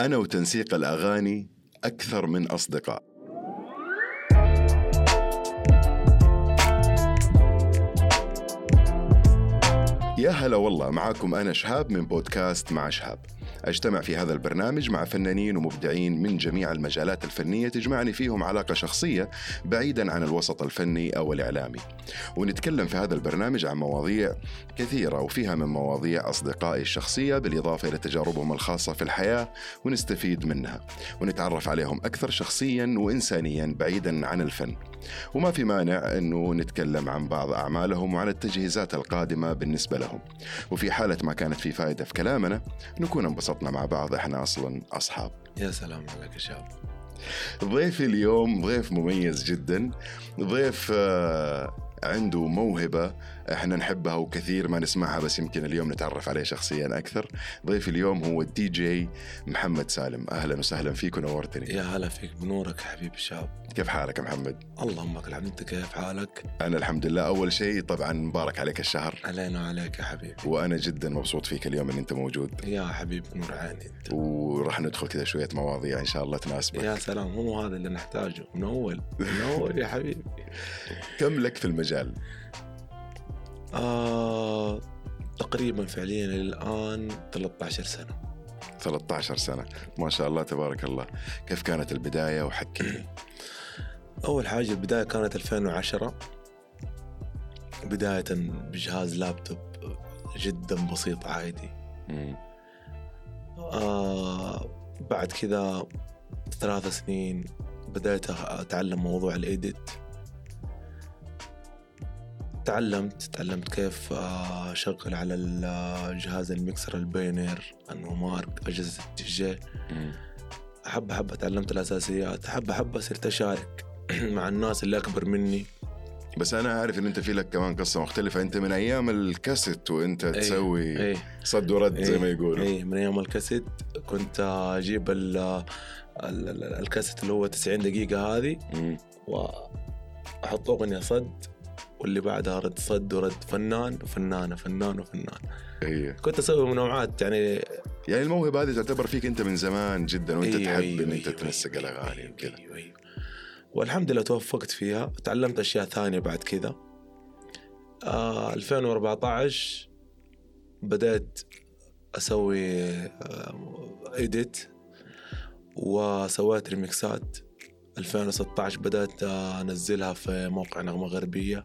أنا وتنسيق الأغاني أكثر من أصدقاء. يا هلا والله معاكم أنا شهاب من بودكاست مع شهاب. أجتمع في هذا البرنامج مع فنانين ومبدعين من جميع المجالات الفنية تجمعني فيهم علاقة شخصية بعيدا عن الوسط الفني أو الإعلامي. ونتكلم في هذا البرنامج عن مواضيع كثيرة وفيها من مواضيع أصدقائي الشخصية بالإضافة إلى تجاربهم الخاصة في الحياة ونستفيد منها. ونتعرف عليهم أكثر شخصيا وإنسانيا بعيدا عن الفن. وما في مانع أنه نتكلم عن بعض أعمالهم وعن التجهيزات القادمة بالنسبة لهم. وفي حالة ما كانت في فائدة في كلامنا نكون انبسطنا مع بعض. إحنا أصلا أصحاب. يا سلام عليك يا شاب ضيفي اليوم ضيف مميز جدا. ضيف آه، عنده موهبة إحنا نحبها وكثير ما نسمعها بس يمكن اليوم نتعرف عليه شخصيا أكثر. ضيفي اليوم هو الدي جي محمد سالم. أهلا وسهلا فيك ونورتني. يا هلا فيك بنورك حبيبي شهاب كيف حالك محمد؟ اللهم لك الحمد أنت كيف حالك؟ أنا الحمد لله. أول شيء طبعا مبارك عليك الشهر. علينا وعليك يا حبيبي. وأنا جدا مبسوط فيك اليوم إن أنت موجود. يا حبيبي نور عيني أنت. وراح ندخل كذا شوية مواضيع إن شاء الله تناسبك. يا سلام هو هذا اللي نحتاجه. من أول من أول يا حبيبي. كم لك في المجال؟ آه تقريبا فعليا الآن 13 سنة. 13 سنة. ما شاء الله تبارك الله. كيف كانت البداية وحكي. أول حاجة البداية كانت 2010 بداية بجهاز لابتوب جدا بسيط عادي. مم. آه بعد كذا ثلاث سنين بدأت أتعلم موضوع الإيديت. تعلمت تعلمت كيف آه، أشغل على الجهاز ال mixer ال Pioneer أنه مارك أجهزة الدي جي. مم. حبة حبة تعلمت الأساسيات حبة حبة صرت أشارك مع الناس اللي أكبر مني. بس أنا عارف إن أنت في لك كمان قصة مختلفة. أنت من أيام الكاسيت وأنت تسوي أي صد ورد زي ما يقولوا. اي من أيام الكاسيت كنت أجيب ال- الكاسيت اللي هو 90 دقيقة هذه. واحط اغنية صد واللي بعدها رد صد ورد فنان وفنانة فنان وفنان. أيه. كنت أسوي منوعات يعني يعني الموهبة هذه تعتبر فيك أنت من زمان جدا وأنت أيوة تحب أيوة إن أنت أيوة تنسق أيوة الأغاني أيوة وكذا. أيوة أيوة. والحمد لله توفقت فيها. تعلمت أشياء ثانية بعد كذا. آه 2014 بدأت أسوي إيديت وسويت ريميكسات. 2016 بدأت أنزلها في موقع نغمة غربية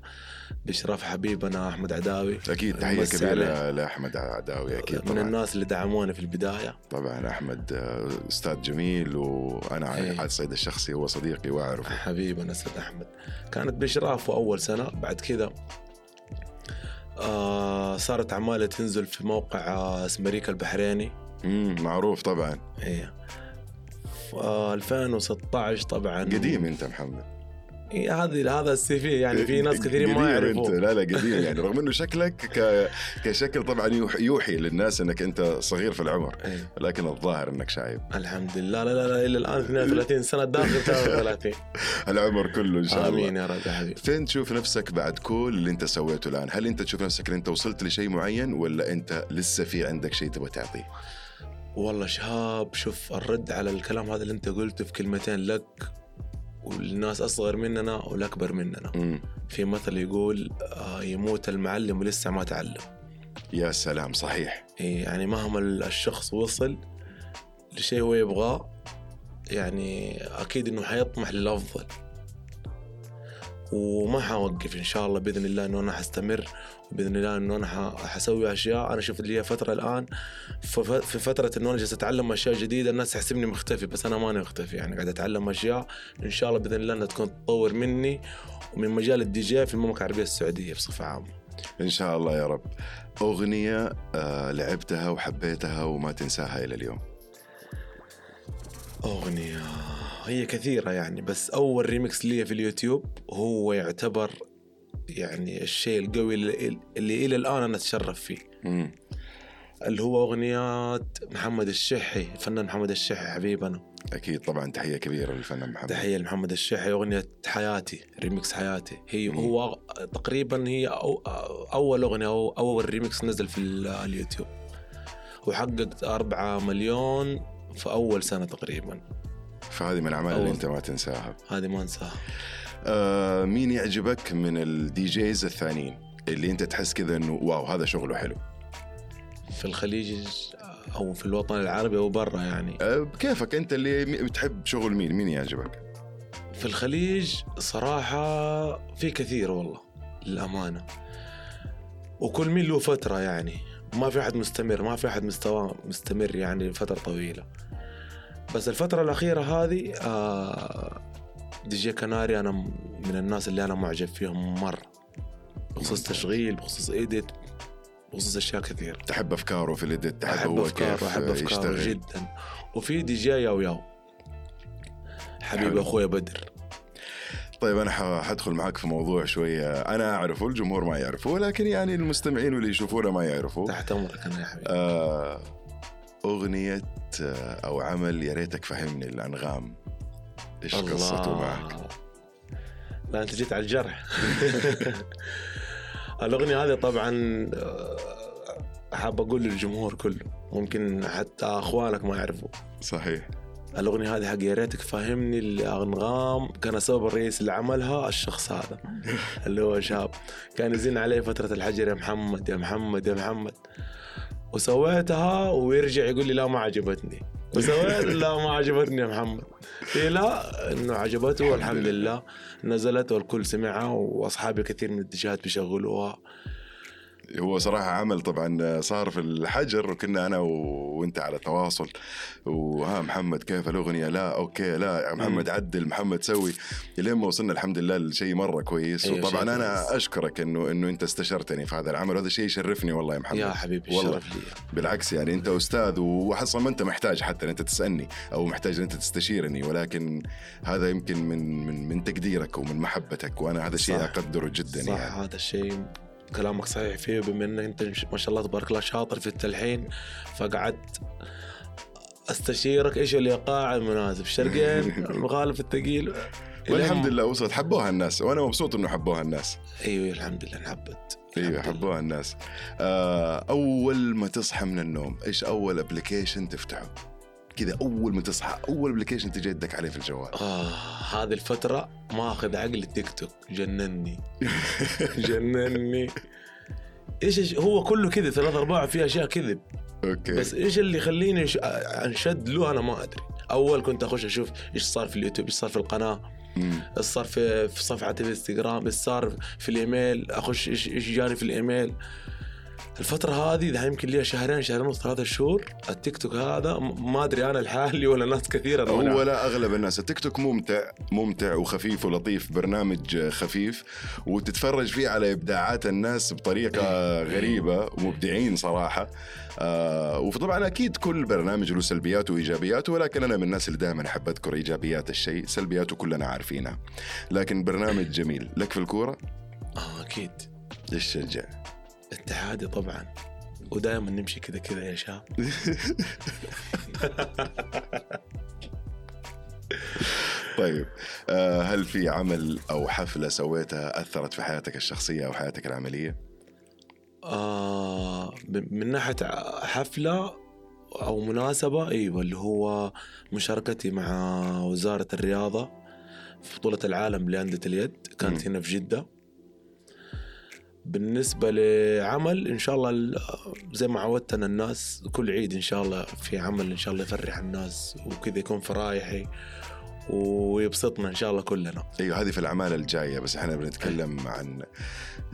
بإشراف حبيبنا أحمد عداوي. أكيد تحية كبيرة لأحمد عداوي أكيد من طبعا. الناس اللي دعموني في البداية. طبعا أحمد آه، أستاذ جميل وأنا إيه. على الصعيد الشخصي هو صديقي وأعرفه. حبيبنا أستاذ أحمد. كانت بإشرافه أول سنة بعد كذا آه صارت أعمالي تنزل في موقع آه اسمريكا البحريني. مم. معروف طبعا. آه 2016 طبعا. قديم أنت محمد. هذه هذا السي في يعني في ناس كثيرين ما قديم يعرفوه. انت لا لا قديم يعني رغم إنه شكلك ك... كشكل طبعا يوح- يوحي للناس إنك أنت صغير في العمر. لكن الظاهر إنك شايب الحمد لله لا لا لا إلى الآن 32 سنة داخل 33 العمر كله إن شاء آمين الله يا رب يا حبيبي. فين تشوف نفسك بعد كل اللي أنت سويته الآن؟ هل أنت تشوف نفسك إن أنت وصلت لشيء معين ولا أنت لسه في عندك شيء تبغى تعطيه؟ والله شهاب شوف الرد على الكلام هذا اللي انت قلته في كلمتين لك والناس أصغر مننا والأكبر مننا. مم. في مثل يقول آه، يموت المعلم ولسه ما تعلم. يا سلام صحيح. يعني مهما الشخص وصل لشيء هو يبغاه يعني أكيد إنه حيطمح للأفضل. وما حوقف إن شاء الله بإذن الله إنه أنا حستمر وبإذن الله إنه أنا حسوي أشياء. أنا شفت لي فترة الآن في فترة إنه أنا جالس أتعلم أشياء جديدة الناس تحسبني مختفي بس أنا ماني مختفي. يعني قاعد أتعلم أشياء إن شاء الله بإذن الله إنها تكون تطور مني ومن مجال الدي جي في المملكة العربية السعودية بصفة عامة. إن شاء الله يا رب. أغنية آه لعبتها وحبيتها وما تنساها إلى اليوم. أغنية هي كثيرة يعني بس أول ريمكس لي في اليوتيوب هو يعتبر يعني الشيء القوي اللي, اللي إلى الآن أنا أتشرف فيه. مم. اللي هو أغنيات محمد الشحي الفنان محمد الشحي حبيبنا. أكيد طبعا تحية كبيرة للفنان محمد. تحية لمحمد الشحي أغنية حياتي ريمكس حياتي. هي مم. هو تقريبا هي أو أول أغنية أو أول ريمكس نزل في ال- اليوتيوب. وحقق أربعة مليون في أول سنة تقريبا. فهذه من الأعمال اللي. أنت ما تنساها. هذه ما أنساها. آه مين يعجبك من الدي جيز الثانيين؟ اللي أنت تحس كذا إنه واو هذا شغله حلو. في الخليج أو في الوطن العربي أو برا يعني. آه كيفك أنت اللي بتحب شغل مين؟ مين يعجبك؟ في الخليج صراحة في كثير والله للأمانة. وكل مين له فترة يعني. ما في أحد مستمر ما في أحد مستوى مستمر يعني فترة طويلة. بس الفترة الأخيرة هذه آه دي جي كناري أنا م- من الناس اللي أنا معجب فيهم مرة. بخصوص. تشغيل بخصوص edit بخصوص أشياء كثير تحب أفكاره في ال edit تحب أحب هو أفكاره كيف أحب أفكاره يشتغل. جدا. وفي دي جي ياو ياو. حبيبي. أخويا بدر. طيب أنا حدخل معك في موضوع شوية. أنا أعرفه الجمهور ما يعرفه ولكن يعني المستمعين واللي يشوفونا ما يعرفوا تحت أمرك أنا يا حبيبي. آه أغنية آه، أو عمل يا ريتك فهمني الأنغام. إيش قصته معك؟ لا أنت جيت على الجرح. الأغنية هذه طبعا آه، حاب أقول للجمهور كله ممكن حتى أخوانك ما يعرفوا. صحيح. الأغنية هذه حق يا ريتك فاهمني الانغام كان السبب الرئيسي اللي عملها الشخص هذا. اللي هو شاب. كان يزن علي فترة الحجر يا محمد يا محمد يا محمد. وسويتها ويرجع يقول لي لا ما عجبتني. وسويت لا ما عجبتني يا محمد. إيه لا إنه عجبته والحمد لله. نزلت والكل سمعها وأصحابي كثير من الديجات بيشغلوها. هو صراحة عمل طبعا صار في الحجر وكنا أنا و- وأنت على تواصل. وها محمد كيف الأغنية؟ لا okay لا محمد عدل محمد سوي. لين ما وصلنا الحمد لله لشيء مرة كويس. أيوة، وطبعا أنا كويس. أشكرك إنه إنه أنت استشرتني في هذا العمل. وهذا شيء يشرفني والله يا محمد. يا حبيبي والله. لي. بالعكس يعني أنت أستاذ وحصل ما أنت محتاج حتى إن أنت تسألني أو محتاج إن أنت تستشيرني. ولكن هذا يمكن من من من تقديرك ومن محبتك. وأنا هذا الشيء. أقدره جدا صح يعني. هذا الشيء كلامك صحيح فيه بما انك أنت ما شاء الله تبارك الله شاطر في التلحين فقعدت أستشيرك إيش الإيقاع المناسب. شرقين المغالف الثقيل. والحمد لله وصلت. حبوها الناس. وأنا مبسوط إنه حبوها الناس. أيوه الحمد لله انحبت. أيوه. يحبوها الناس. آه أول ما تصحى من النوم إيش أول application تفتحه؟ كذا أول ما تصحى أول application تجي يدك عليه في الجوال. آه هذه الفترة ماخذ عقل التيك توك. جنني. جنني. إيش هو كله كذا ثلاث أرباع فيه أشياء كذب okay. بس إيش اللي يخليني أنشد له؟ أنا ما أدري. أول كنت أخش أشوف إيش صار في اليوتيوب إيش صار في القناة. إيش صار في في صفحة الإنستغرام إيش صار في الإيميل أخش إيش إيش جاني في الإيميل. الفترة هذه ده يمكن لي شهرين شهرين ونص ثلاثة شهور التيك توك هذا ما أدري أنا لحالي ولا ناس كثيرة هو أغلب الناس. التيك توك ممتع ممتع وخفيف ولطيف برنامج خفيف وتتفرج فيه على إبداعات الناس بطريقة غريبة ومبدعين صراحة. آه وطبعا أكيد كل برنامج له سلبياته وإيجابياته ولكن أنا من الناس اللي دائما أحب أذكر إيجابيات الشيء سلبياته كلنا عارفينها. لكن برنامج جميل. لك في الكورة؟ آه أكيد. إيش شجع اتحادي طبعا. ودائما نمشي كذا كذا يا شاب. طيب آه هل في عمل أو حفلة سويتها أثرت في حياتك الشخصية أو حياتك العملية؟ آه من ناحية حفلة أو مناسبة أيوة اللي هو مشاركتي مع وزارة الرياضة في بطولة العالم لأندية اليد. كانت مم. هنا في جدة. بالنسبة لعمل إن شاء الله ال- زي ما عودتنا الناس كل عيد إن شاء الله في عمل إن شاء الله يفرح الناس وكذا يكون فرايحي ويبسطنا إن شاء الله كلنا. أيوه هذه في الأعمال الجاية بس إحنا بنتكلم عن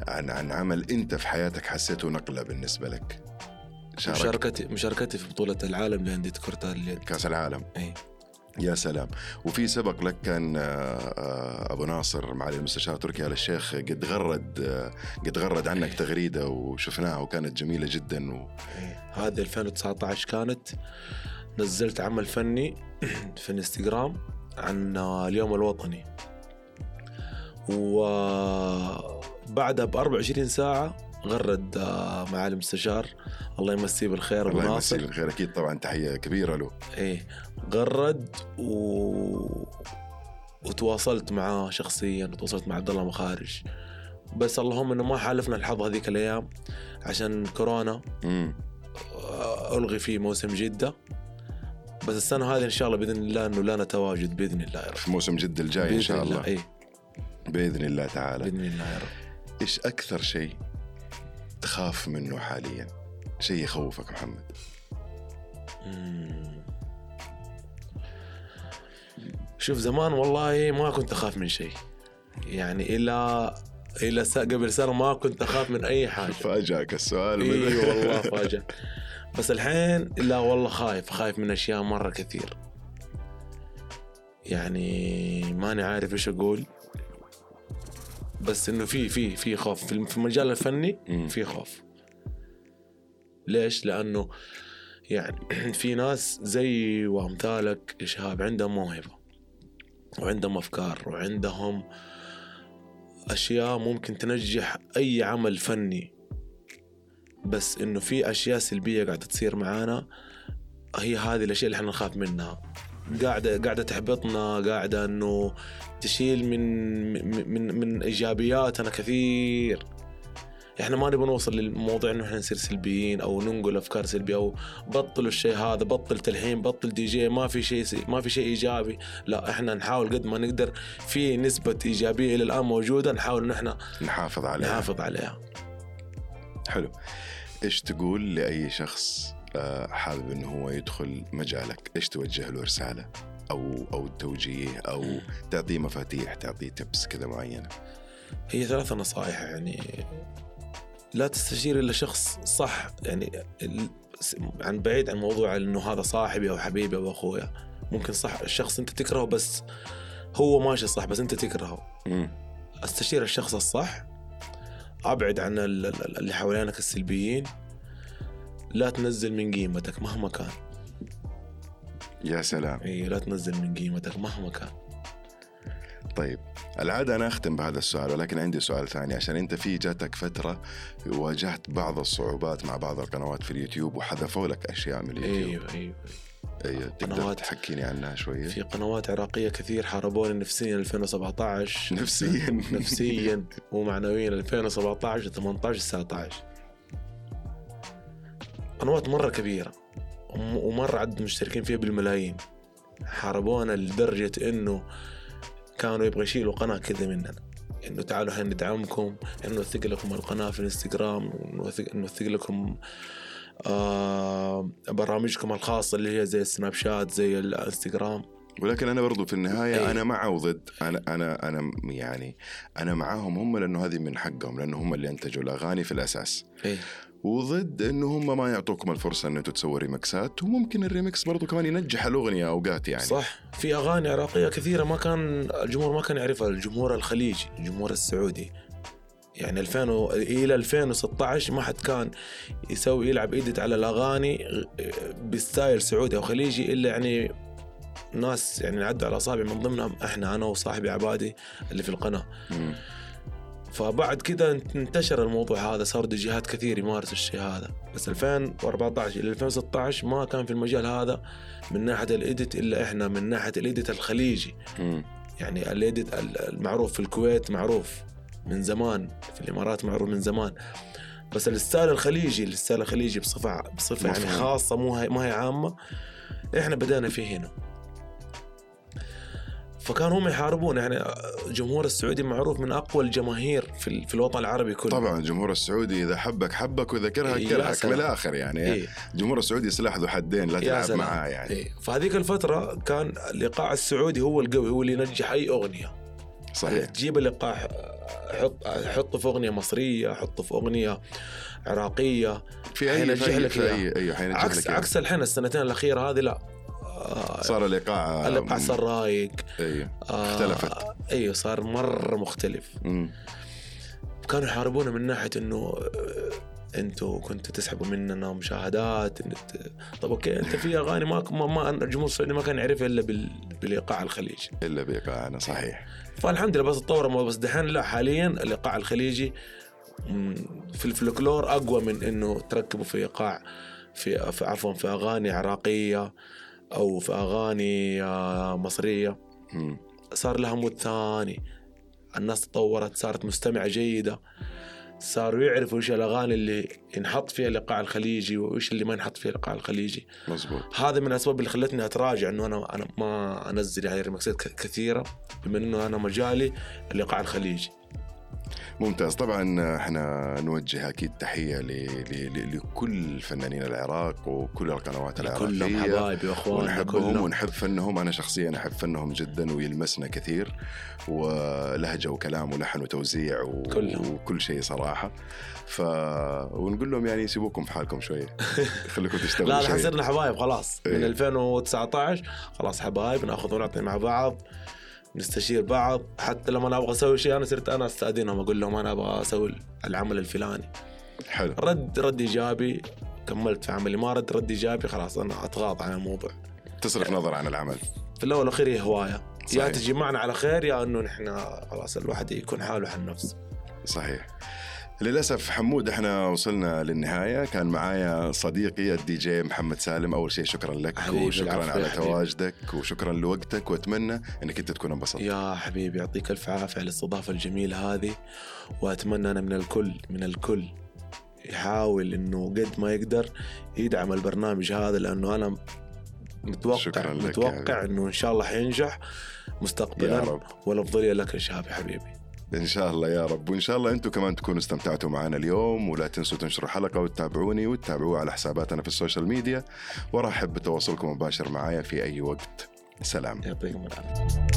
عن عن عمل أنت في حياتك حسيته نقلة بالنسبة لك. شارك مشاركتي مشاركتي في بطولة العالم لأندية كرة اليد كأس العالم. أي. يا سلام. وفي سبق لك كان آه، آه، أبو ناصر معالي المستشار تركي آل الشيخ قد غرد آه، قد غرد عنك تغريدة وشفناها وكانت جميلة جدا و... هذه 2019 كانت. نزلت عمل فني في الانستغرام عن اليوم الوطني. وبعدها ب 24 ساعة غرد آه، معالي المستشار الله يمسيه بالخير أبو الله يمسيه بالخير. أكيد طبعا تحية كبيرة له. إيه. غرد و... وتواصلت معاه شخصيا وتواصلت مع عبد الله مخارج. بس اللهم إنه ما حالفنا الحظ هذيك الأيام عشان كورونا. امم ألغي فيه موسم جدة. بس السنة هذه إن شاء الله بإذن الله إنه لا نتواجد بإذن الله يا رب. في موسم جدة الجاي إن شاء الله. اي بإذن الله تعالى. بإذن الله يا رب. إيش أكثر شيء تخاف منه حاليا. شيء يخوفك محمد. مم. شوف زمان والله ما كنت أخاف من شيء. يعني إلى إلى قبل سنة ما كنت أخاف من أي حاجة. فاجأك السؤال إي والله فاجأ. بس الحين لا والله خايف. خايف من أشياء مرة كثير. يعني ماني عارف إيش أقول. بس إنه في في في خوف في المجال الفني. في خوف ليش؟ لأنه يعني في ناس زي وأمثالك شهاب عندهم موهبة وعندهم أفكار وعندهم أشياء ممكن تنجح أي عمل فني بس إنه في أشياء سلبية قاعدة تصير معانا هي هذه الأشياء اللي إحنا نخاف منها قاعدة قاعدة تحبطنا قاعدة إنه تشيل من من من, إيجابياتنا كثير. إحنا ما نبغى نوصل للموضوع إنه إحنا نصير سلبيين أو ننقل أفكار سلبية أو بطلوا الشيء هذا بطل تلحين بطل دي جي ما في شيء ما في شيء إيجابي. لا إحنا نحاول قد ما نقدر في نسبة إيجابية إلى الآن موجودة نحاول ان إحنا نحافظ عليها. نحافظ عليها. حلو. إيش تقول لأي شخص حابب إنه هو يدخل مجالك. إيش توجه له رسالة؟ أو أو توجيه أو تعطيه مفاتيح تعطيه تبس كذا معينة؟ هي ثلاثة نصائح يعني لا تستشير إلا شخص صح. يعني عن بعيد عن موضوع إنه هذا صاحبي أو حبيبي أو أخويا. ممكن صح الشخص أنت تكرهه بس هو ماشي صح بس أنت تكرهه. أستشير الشخص الصح. أبعد عن ال- ال- اللي حوالينك السلبيين. لا تنزل من قيمتك مهما كان. يا سلام. اي لا تنزل من قيمتك مهما كان. طيب العادة أنا أختم بهذا السؤال ولكن عندي سؤال ثاني. عشان أنت في جاتك فترة واجهت بعض الصعوبات مع بعض القنوات في اليوتيوب وحذفوا لك أشياء من اليوتيوب. أيوه أيوه أيوة تقدر قنوات. تحكيني عنها شوية؟ في قنوات عراقية كثير حاربوني نفسيا 2017 نفسيا. نفسيا. ومعنويا 2017 و18 19 قنوات مرة كبيرة وم- ومرة عدد المشتركين فيها بالملايين. حاربونا لدرجة إنه كانوا يبغوا يشيلوا قناة كذا مننا. إنه تعالوا إحنا ندعمكم إنه نوثق لكم القناة في الإنستغرام نوثق لكم آه برامجكم الخاصة اللي هي زي السناب شات زي الإنستغرام. ولكن أنا برضو في النهاية أي. أنا مع وضد أنا أنا أنا يعني أنا معاهم هم لأنه هذه من حقهم لأنه هم اللي أنتجوا الأغاني في الأساس. إيه. وضد انه هم ما يعطوكم الفرصة ان أنتم تسووا ريمكسات وممكن الريمكس برضو كمان ينجح الأغنية أوقات يعني. صح. في أغاني عراقية كثيرة ما كان الجمهور ما كان يعرفها الجمهور الخليجي الجمهور السعودي. يعني 2000 و... إلى 2016 ما حد كان يسوي يلعب edit على الأغاني ب style سعودي أو خليجي إلا يعني ناس يعني نعدوا على أصابع من ضمنهم إحنا أنا وصاحبي عبادي اللي في القناة. مم. فبعد كده انتشر الموضوع هذا صار جهات كثير يمارسوا الشيء هذا بس 2014 إلى 2016 ما كان في المجال هذا من ناحية ال edit إلا إحنا من ناحية ال edit الخليجي مم. يعني ال edit المعروف في الكويت معروف من زمان في الإمارات معروف من زمان بس ال style الخليجي ال style الخليجي بصفة بصفة يعني. خاصة مو هي ما هي عامة إحنا بدأنا فيه هنا فكانوا هم يحاربون يعني الجمهور السعودي معروف من أقوى الجماهير في, في الوطن العربي كله طبعا الجمهور السعودي إذا حبك حبك واذا كرهك إيه، يا كرهك من. الآخر يعني إيه. الجمهور السعودي سلاح ذو حدين لا تلعب. معاه يعني إيه. فهذيك الفترة كان الإيقاع السعودي هو القوي هو اللي ينجح أي أغنية صحيح تجيب الإيقاع حط حطه في أغنية مصرية حطه في أغنية عراقية في اي في لك في. اي أيوه عكس لك. عكس الحين السنتين الأخيرة هذه لا آه، صار الايقاع الإيقاع صار رايق. أيوه آه، اختلفت. إيوه صار مرة مختلف. مم. كانوا يحاربونا من ناحية إنه آه، أنتوا كنتوا تسحبوا مننا مشاهدات إنت... طب okay أنت في أغاني ما ما, ما الجمهور السعودي ما كان يعرفها إلا بال... بالإيقاع الخليجي. إلا بإيقاعنا صحيح. فالحمد لله بس تطور بس دحين لا حاليا الإيقاع الخليجي في الفلكلور أقوى من إنه تركبوا في إيقاع في, في عفوا في أغاني عراقية. أو في أغاني آه، مصرية. صار لها mood ثاني. الناس تطورت صارت مستمعة جيدة. صاروا يعرفوا إيش الأغاني اللي ينحط فيها الايقاع الخليجي وإيش اللي ما ينحط فيها الايقاع الخليجي. مزبوط هذا من الأسباب اللي خلتني أتراجع إنه أنا أنا ما أنزل يعني ريمكسات كثيرة بما إنه أنا مجالي الايقاع الخليجي. ممتاز. طبعا إحنا نوجه أكيد تحية ل... ل... لكل فنانين العراق وكل القنوات كلهم العراقية. حبايبي وإخواننا ونحبهم كلهم. ونحب فنهم. أنا شخصيا أحب فنهم جدا ويلمسنا كثير. ولهجة وكلام ولحن وتوزيع و... كلهم. وكل شيء صراحة. ف ونقول لهم يعني سيبوكم في حالكم شوية. خليكم تشتغلوا لا شوية. صرنا حبايب خلاص. من إيه. 2019 خلاص حبايب ناخذ ونعطي مع بعض. نستشير بعض. حتى لما أنا أبغى أسوي شيء أنا صرت أنا أستأذنهم أقول لهم أنا أبغى أسوي العمل الفلاني. حلو. رد رد إيجابي كملت في عملي. ما رد رد إيجابي خلاص أنا أتغاضى عن الموضوع. تصرف نظر عن العمل. في الأول والأخير هي هواية. صحيح. يا تجي معنا على خير يا إنه نحن خلاص الواحد يكون حاله عن نفسه صحيح. للأسف حمود إحنا وصلنا للنهاية. كان معايا صديقي الدي جي محمد سالم. أول شيء شكرا لك وشكرا على. تواجدك وشكرا لوقتك. وأتمنى إنك أنت تكون انبسطت. يا حبيبي يعطيك ألف عافية على الاستضافة الجميلة هذه. وأتمنى أنا من الكل من الكل يحاول إنه قد ما يقدر يدعم البرنامج هذا لأنه أنا متوقع شكراً متوقع. إنه إن شاء الله حينجح مستقبلا. والأفضلية لك يا شهاب يا حبيبي. إن شاء الله يا رب. وإن شاء الله أنتم كمان تكونوا استمتعتوا معنا اليوم ولا تنسوا تنشروا الحلقة وتتابعوني وتتابعوها على حساباتنا في السوشيال ميديا. وأرحب بتواصلكم مباشر معايا في أي وقت. سلام. يعطيكم العافية.